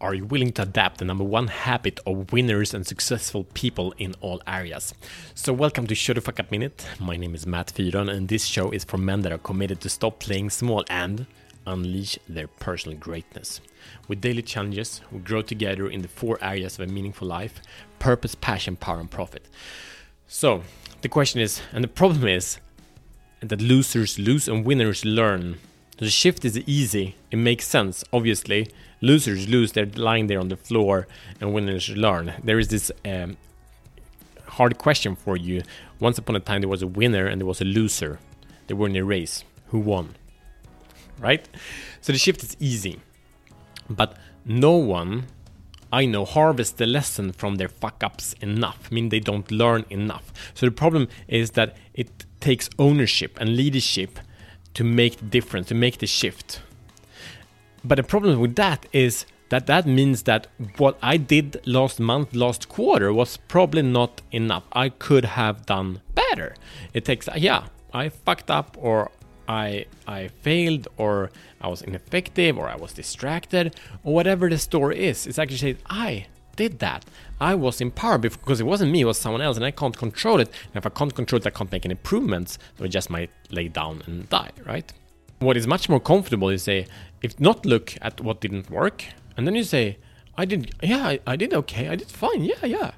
Are you willing to adapt the number one habit of winners and successful people in all areas? So, welcome to Show the Fuck Up Minute. My name is Matt Fyron, and this show is for men that are committed to stop playing small and unleash their personal greatness. With daily challenges, we grow together in the four areas of a meaningful life purpose, passion, power, and profit. So, the question is, and the problem is, that losers lose and winners learn. The shift is easy, it makes sense, obviously losers lose, they're lying there on the floor, and winners learn. There is this um, hard question for you. Once upon a time, there was a winner and there was a loser. They were in a race. Who won? Right? So the shift is easy. But no one I know harvests the lesson from their fuck ups enough. I mean, they don't learn enough. So the problem is that it takes ownership and leadership to make the difference, to make the shift. But the problem with that is that that means that what I did last month, last quarter was probably not enough. I could have done better. It takes, yeah, I fucked up or I I failed or I was ineffective or I was distracted or whatever the story is. It's actually saying I did that. I was in power because it wasn't me, it was someone else, and I can't control it. And if I can't control it, I can't make any improvements. So I just might lay down and die, right? What is much more comfortable is say, if not look at what didn't work, and then you say, I did, yeah, I, I did okay, I did fine, yeah, yeah.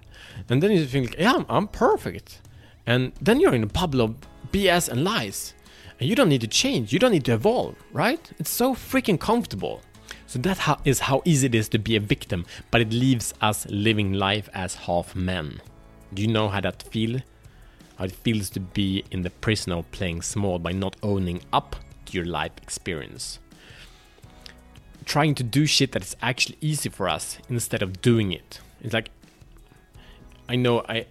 And then you think, yeah, I'm, I'm perfect. And then you're in a bubble of BS and lies. And you don't need to change, you don't need to evolve, right? It's so freaking comfortable. So that is how easy it is to be a victim, but it leaves us living life as half men. Do you know how that feels? How it feels to be in the prison of playing small by not owning up to your life experience. Trying to do shit that is actually easy for us instead of doing it. It's like I know I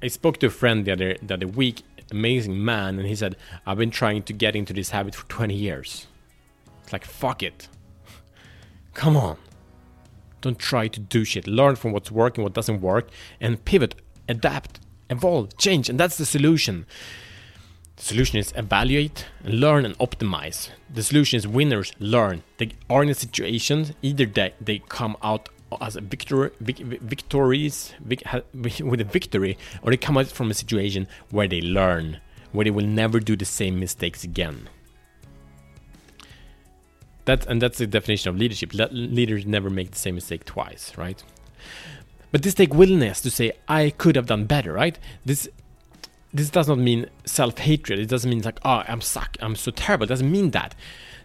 I spoke to a friend the other the other week, amazing man, and he said, I've been trying to get into this habit for 20 years. It's like fuck it. Come on. Don't try to do shit. Learn from what's working, what doesn't work, and pivot, adapt, evolve, change, and that's the solution. The solution is evaluate, learn, and optimize. The solution is winners learn. They are in a situation either they, they come out as a victor, vic, victories vic, with a victory, or they come out from a situation where they learn, where they will never do the same mistakes again. That and that's the definition of leadership. Le- leaders never make the same mistake twice, right? But this take willingness to say I could have done better, right? This this does not mean self-hatred. It doesn't mean like, oh, I'm suck, I'm so terrible. It doesn't mean that.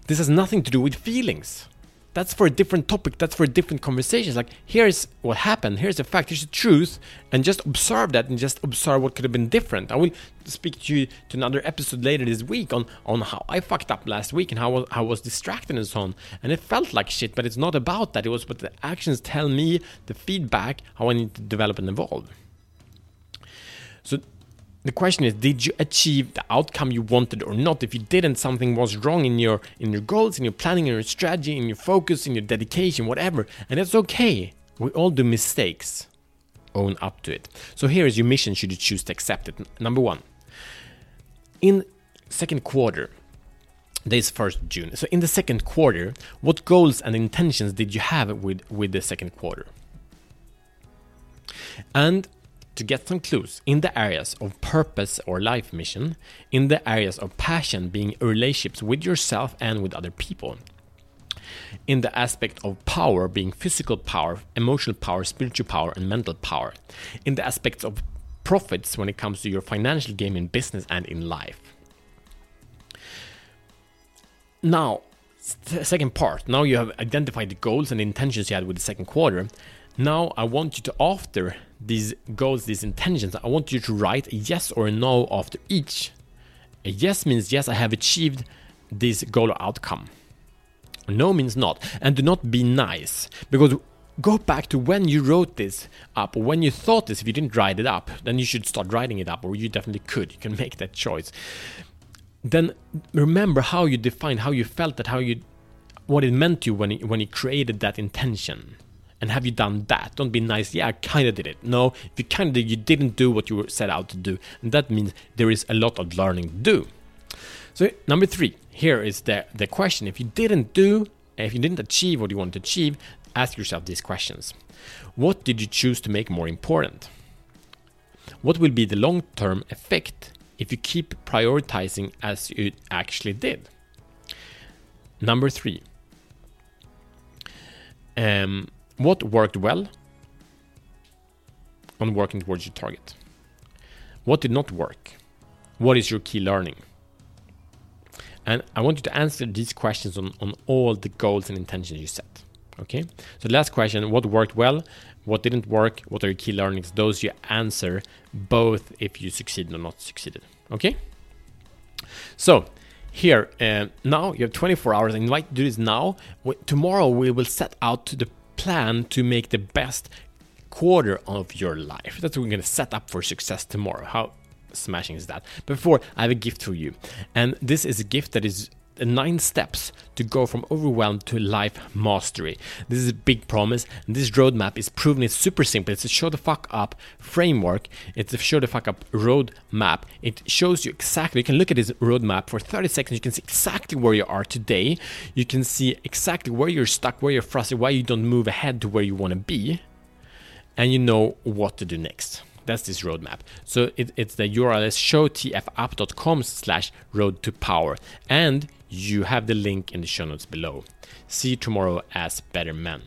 This has nothing to do with feelings. That's for a different topic. That's for a different conversation. Like, here's what happened. Here's the fact. Here's the truth, and just observe that, and just observe what could have been different. I will speak to you to another episode later this week on on how I fucked up last week and how how I was distracted and so on. And it felt like shit, but it's not about that. It was what the actions tell me, the feedback, how I need to develop and evolve. So the question is did you achieve the outcome you wanted or not? If you didn't something was wrong in your in your goals in your planning in your strategy in your focus in your dedication whatever. And that's okay. We all do mistakes. Own up to it. So here is your mission should you choose to accept it. Number one. In second quarter this first june. So in the second quarter what goals and intentions did you have with with the second quarter? And to get some clues in the areas of purpose or life mission, in the areas of passion being relationships with yourself and with other people, in the aspect of power being physical power, emotional power, spiritual power, and mental power, in the aspects of profits when it comes to your financial game in business and in life. Now, second part. Now you have identified the goals and intentions you had with the second quarter. Now I want you to, after these goals, these intentions, I want you to write a yes or a no after each. A yes means yes, I have achieved this goal or outcome. No means not. And do not be nice. Because go back to when you wrote this up or when you thought this. If you didn't write it up, then you should start writing it up, or you definitely could. You can make that choice. Then remember how you defined, how you felt that, how you, what it meant to you when you, when you created that intention. And have you done that? Don't be nice. Yeah, I kind of did it. No, if you kind of did, you didn't do what you were set out to do. And that means there is a lot of learning to do. So, number three, here is the, the question. If you didn't do, if you didn't achieve what you wanted to achieve, ask yourself these questions. What did you choose to make more important? What will be the long term effect if you keep prioritizing as you actually did? Number three, um, what worked well on working towards your target? What did not work? What is your key learning? And I want you to answer these questions on, on all the goals and intentions you set. Okay. So the last question, what worked well? What didn't work? What are your key learnings? Those you answer both if you succeeded or not succeeded. Okay. So here uh, now you have 24 hours. I invite you to do this now. Tomorrow we will set out to the plan to make the best quarter of your life. That's what we're going to set up for success tomorrow. How smashing is that? Before, I have a gift for you. And this is a gift that is nine steps to go from overwhelmed to life mastery. This is a big promise. And this roadmap is proven it's super simple. It's a show the fuck up framework. It's a show the fuck up roadmap. It shows you exactly, you can look at this roadmap for 30 seconds. You can see exactly where you are today. You can see exactly where you're stuck, where you're frustrated, why you don't move ahead to where you want to be. And you know what to do next. That's this roadmap. So it, it's the URL is showtfapp.com slash road to power. And you have the link in the show notes below. See you tomorrow as better men.